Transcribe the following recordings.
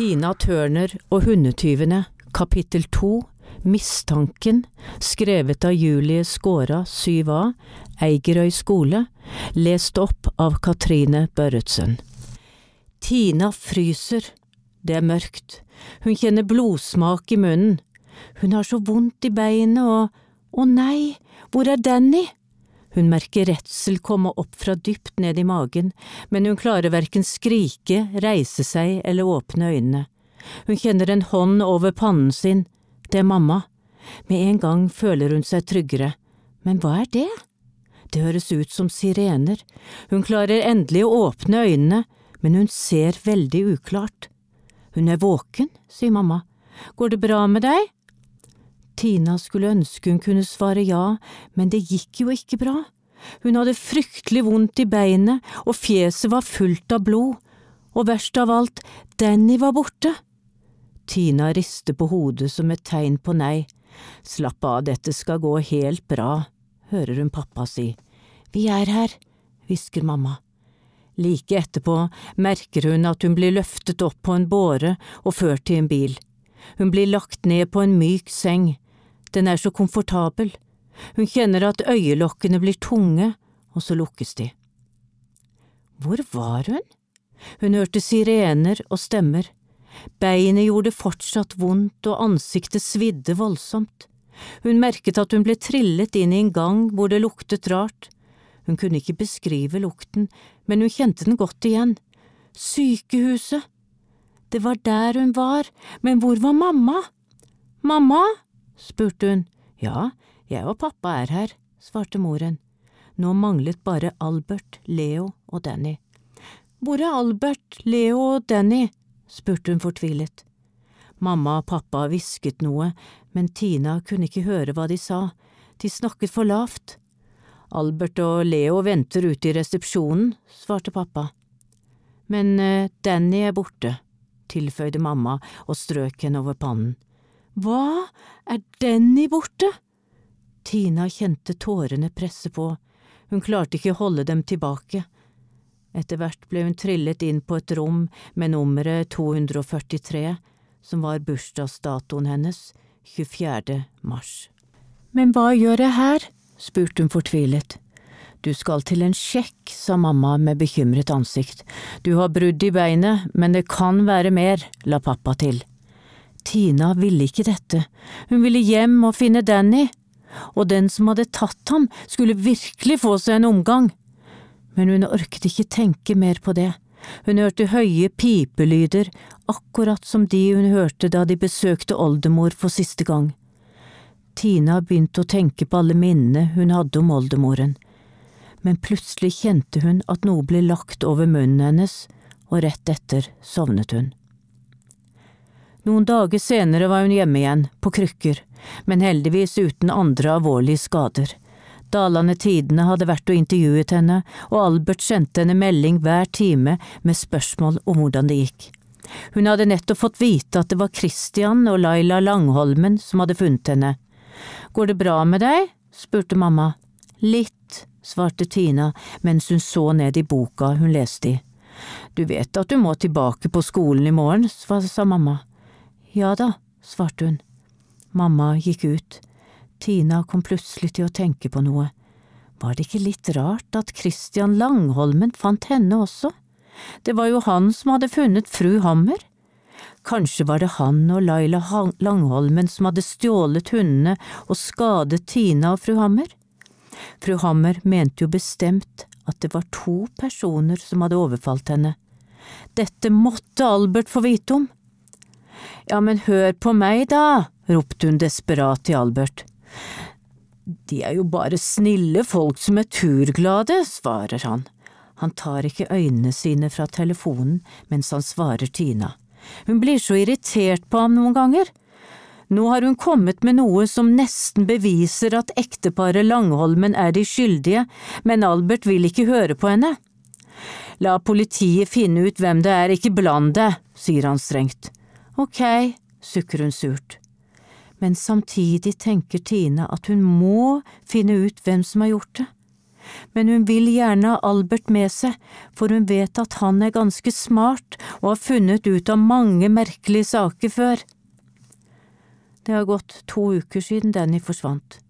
Tina Turner og hundetyvene, kapittel to, Mistanken, skrevet av Julie Skåra, 7A, Eigerøy skole, lest opp av Katrine Børretzen. Tina fryser. Det er mørkt. Hun kjenner blodsmak i munnen. Hun har så vondt i beinet og… Å nei, hvor er Danny? Hun merker redsel komme opp fra dypt ned i magen, men hun klarer verken skrike, reise seg eller åpne øynene. Hun kjenner en hånd over pannen sin, det er mamma. Med en gang føler hun seg tryggere. Men hva er det? Det høres ut som sirener. Hun klarer endelig å åpne øynene, men hun ser veldig uklart. Hun er våken, sier mamma. Går det bra med deg? Tina skulle ønske hun kunne svare ja, men det gikk jo ikke bra. Hun hadde fryktelig vondt i beinet, og fjeset var fullt av blod. Og verst av alt, Danny var borte. Tina rister på hodet som et tegn på nei. Slapp av, dette skal gå helt bra, hører hun pappa si. Vi er her, hvisker mamma. Like etterpå merker hun at hun blir løftet opp på en båre og ført til en bil. Hun blir lagt ned på en myk seng, den er så komfortabel. Hun kjenner at øyelokkene blir tunge, og så lukkes de. Hvor var hun? Hun hørte sirener og stemmer. Beinet gjorde fortsatt vondt og ansiktet svidde voldsomt. Hun merket at hun ble trillet inn i en gang hvor det luktet rart. Hun kunne ikke beskrive lukten, men hun kjente den godt igjen. Sykehuset! Det var der hun var, men hvor var mamma? Mamma? Spurte hun. Ja, jeg og pappa er her, svarte moren. Nå manglet bare Albert, Leo og Danny. Hvor er Albert, Leo og Danny? spurte hun fortvilet. Mamma og pappa hvisket noe, men Tina kunne ikke høre hva de sa, de snakket for lavt. Albert og Leo venter ute i resepsjonen, svarte pappa. Men uh, Danny er borte, tilføyde mamma og strøk henne over pannen. Hva, er Denny borte? Tina kjente tårene presse på, hun klarte ikke holde dem tilbake. Etter hvert ble hun trillet inn på et rom med nummeret 243, som var bursdagsdatoen hennes, 24. mars. Men hva gjør jeg her? spurte hun fortvilet. Du skal til en sjekk, sa mamma med bekymret ansikt. Du har brudd i beinet, men det kan være mer, la pappa til. Tina ville ikke dette, hun ville hjem og finne Danny, og den som hadde tatt ham, skulle virkelig få seg en omgang. Men hun orket ikke tenke mer på det, hun hørte høye pipelyder, akkurat som de hun hørte da de besøkte oldemor for siste gang. Tina begynte å tenke på alle minnene hun hadde om oldemoren, men plutselig kjente hun at noe ble lagt over munnen hennes, og rett etter sovnet hun. Noen dager senere var hun hjemme igjen, på krykker, men heldigvis uten andre alvorlige skader. Dalane Tidene hadde vært og intervjuet henne, og Albert sendte henne melding hver time med spørsmål om hvordan det gikk. Hun hadde nettopp fått vite at det var Christian og Laila Langholmen som hadde funnet henne. Går det bra med deg? spurte mamma. Litt, svarte Tina mens hun så ned i boka hun leste i. Du vet at du må tilbake på skolen i morgen, sa mamma. Ja da, svarte hun. Mamma gikk ut. Tina kom plutselig til å tenke på noe. Var det ikke litt rart at Christian Langholmen fant henne også? Det var jo han som hadde funnet fru Hammer. Kanskje var det han og Laila Langholmen som hadde stjålet hundene og skadet Tina og fru Hammer? Fru Hammer mente jo bestemt at det var to personer som hadde overfalt henne. Dette måtte Albert få vite om. Ja, men hør på meg, da, ropte hun desperat til Albert. De er jo bare snille folk som er turglade, svarer han. Han tar ikke øynene sine fra telefonen mens han svarer Tina. Hun blir så irritert på ham noen ganger. Nå har hun kommet med noe som nesten beviser at ekteparet Langholmen er de skyldige, men Albert vil ikke høre på henne. La politiet finne ut hvem det er, ikke bland deg, sier han strengt. Ok, sukker hun surt. Men samtidig tenker Tine at hun må finne ut hvem som har gjort det. men hun vil gjerne ha Albert med seg, for hun vet at han er ganske smart og har funnet ut av mange merkelige saker før. Det har gått to uker siden Danny forsvant.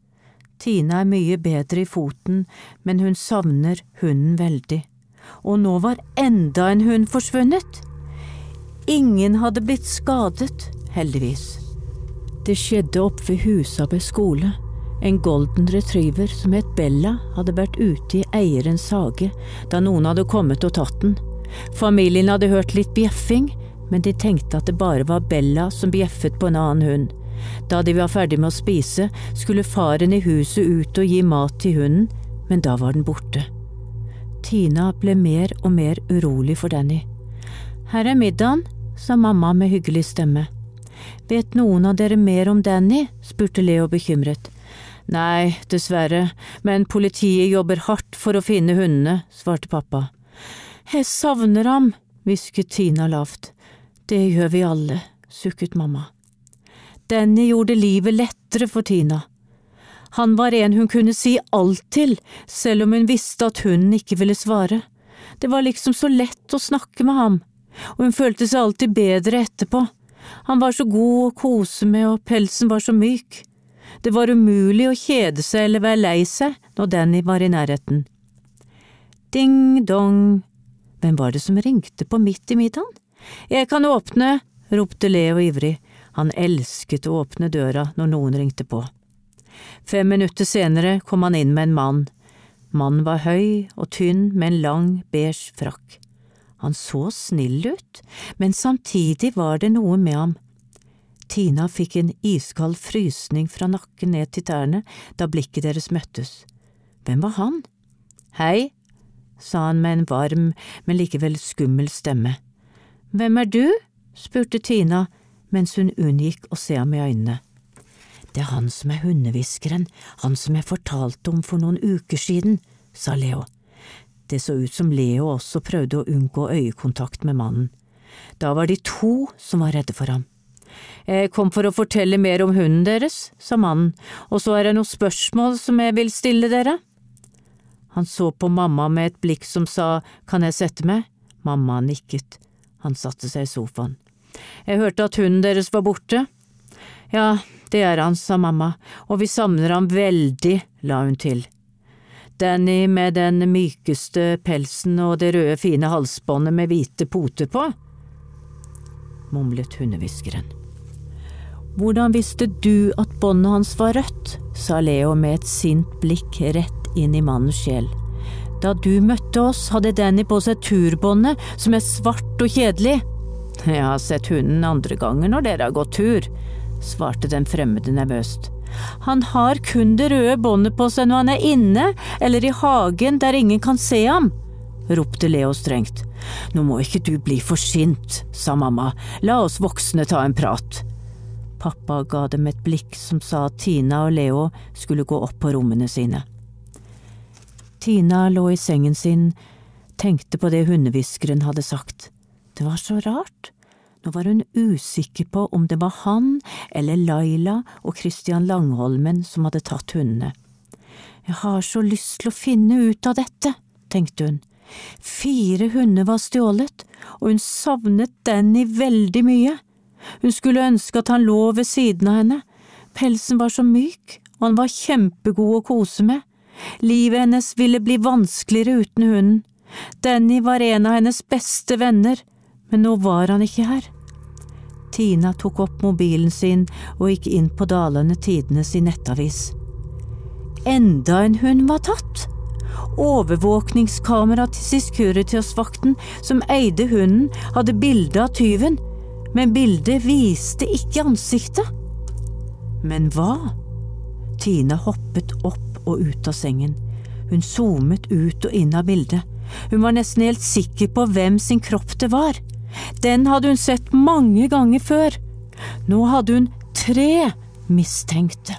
Tina er mye bedre i foten, men hun savner hunden veldig. Og nå var enda en hund forsvunnet. Ingen hadde blitt skadet, heldigvis. Det skjedde oppe ved Husabø skole. En golden retriever som het Bella, hadde vært ute i eierens hage da noen hadde kommet og tatt den. Familien hadde hørt litt bjeffing, men de tenkte at det bare var Bella som bjeffet på en annen hund. Da de var ferdig med å spise, skulle faren i huset ut og gi mat til hunden, men da var den borte. Tina ble mer og mer urolig for Danny. Her er middagen, sa mamma med hyggelig stemme. Vet noen av dere mer om Danny? spurte Leo bekymret. Nei, dessverre, men politiet jobber hardt for å finne hundene, svarte pappa. Jeg savner ham, hvisket Tina lavt. Det gjør vi alle, sukket mamma. Danny gjorde livet lettere for Tina. Han var en hun kunne si alt til, selv om hun visste at hunden ikke ville svare. Det var liksom så lett å snakke med ham, og hun følte seg alltid bedre etterpå. Han var så god å kose med, og pelsen var så myk. Det var umulig å kjede seg eller være lei seg når Danny var i nærheten. Ding dong, hvem var det som ringte på midt i middagen? Jeg kan åpne, ropte Leo ivrig, han elsket å åpne døra når noen ringte på. Fem minutter senere kom han inn med en mann. Mannen var høy og tynn med en lang, beige frakk. Han så snill ut, men samtidig var det noe med ham. Tina fikk en iskald frysning fra nakken ned til tærne da blikket deres møttes. Hvem var han? Hei, sa han med en varm, men likevel skummel stemme. Hvem er du? spurte Tina mens hun unngikk å se ham i øynene. Det er han som er hundehviskeren, han som jeg fortalte om for noen uker siden, sa Leo. Det så ut som Leo også prøvde å unngå øyekontakt med mannen. Da var de to som var redde for ham. Jeg kom for å fortelle mer om hunden deres, sa mannen, og så er det noen spørsmål som jeg vil stille dere. Han så på mamma med et blikk som sa kan jeg sette meg, mamma nikket, han satte seg i sofaen. Jeg hørte at hunden deres var borte. Ja, det er han, sa mamma, og vi savner ham veldig, la hun til. Danny med den mykeste pelsen og det røde, fine halsbåndet med hvite poter på, mumlet hundehviskeren. Hvordan visste du at båndet hans var rødt? sa Leo med et sint blikk rett inn i mannens sjel. Da du møtte oss, hadde Danny på seg turbåndet, som er svart og kjedelig. Jeg har sett hunden andre ganger når dere har gått tur, svarte den fremmede nervøst. Han har kun det røde båndet på seg når han er inne eller i hagen der ingen kan se ham, ropte Leo strengt. Nå må ikke du bli for sint, sa mamma, la oss voksne ta en prat. Pappa ga dem et blikk som sa at Tina og Leo skulle gå opp på rommene sine. Tina lå i sengen sin, tenkte på det hundehviskeren hadde sagt. Det var så rart. Nå var hun usikker på om det var han eller Laila og Christian Langholmen som hadde tatt hundene. Jeg har så lyst til å finne ut av dette, tenkte hun. Fire hunder var stjålet, og hun savnet Danny veldig mye. Hun skulle ønske at han lå ved siden av henne. Pelsen var så myk, og han var kjempegod å kose med. Livet hennes ville bli vanskeligere uten hunden. Danny var en av hennes beste venner, men nå var han ikke her. Tina tok opp mobilen sin og gikk inn på Dalane Tidenes i nettavis. Enda en hund var tatt! Overvåkningskamera til Securitas-vakten som eide hunden, hadde bilde av tyven, men bildet viste ikke ansiktet. Men hva? Tina hoppet opp og ut av sengen. Hun zoomet ut og inn av bildet. Hun var nesten helt sikker på hvem sin kropp det var. Den hadde hun sett mange ganger før. Nå hadde hun tre mistenkte.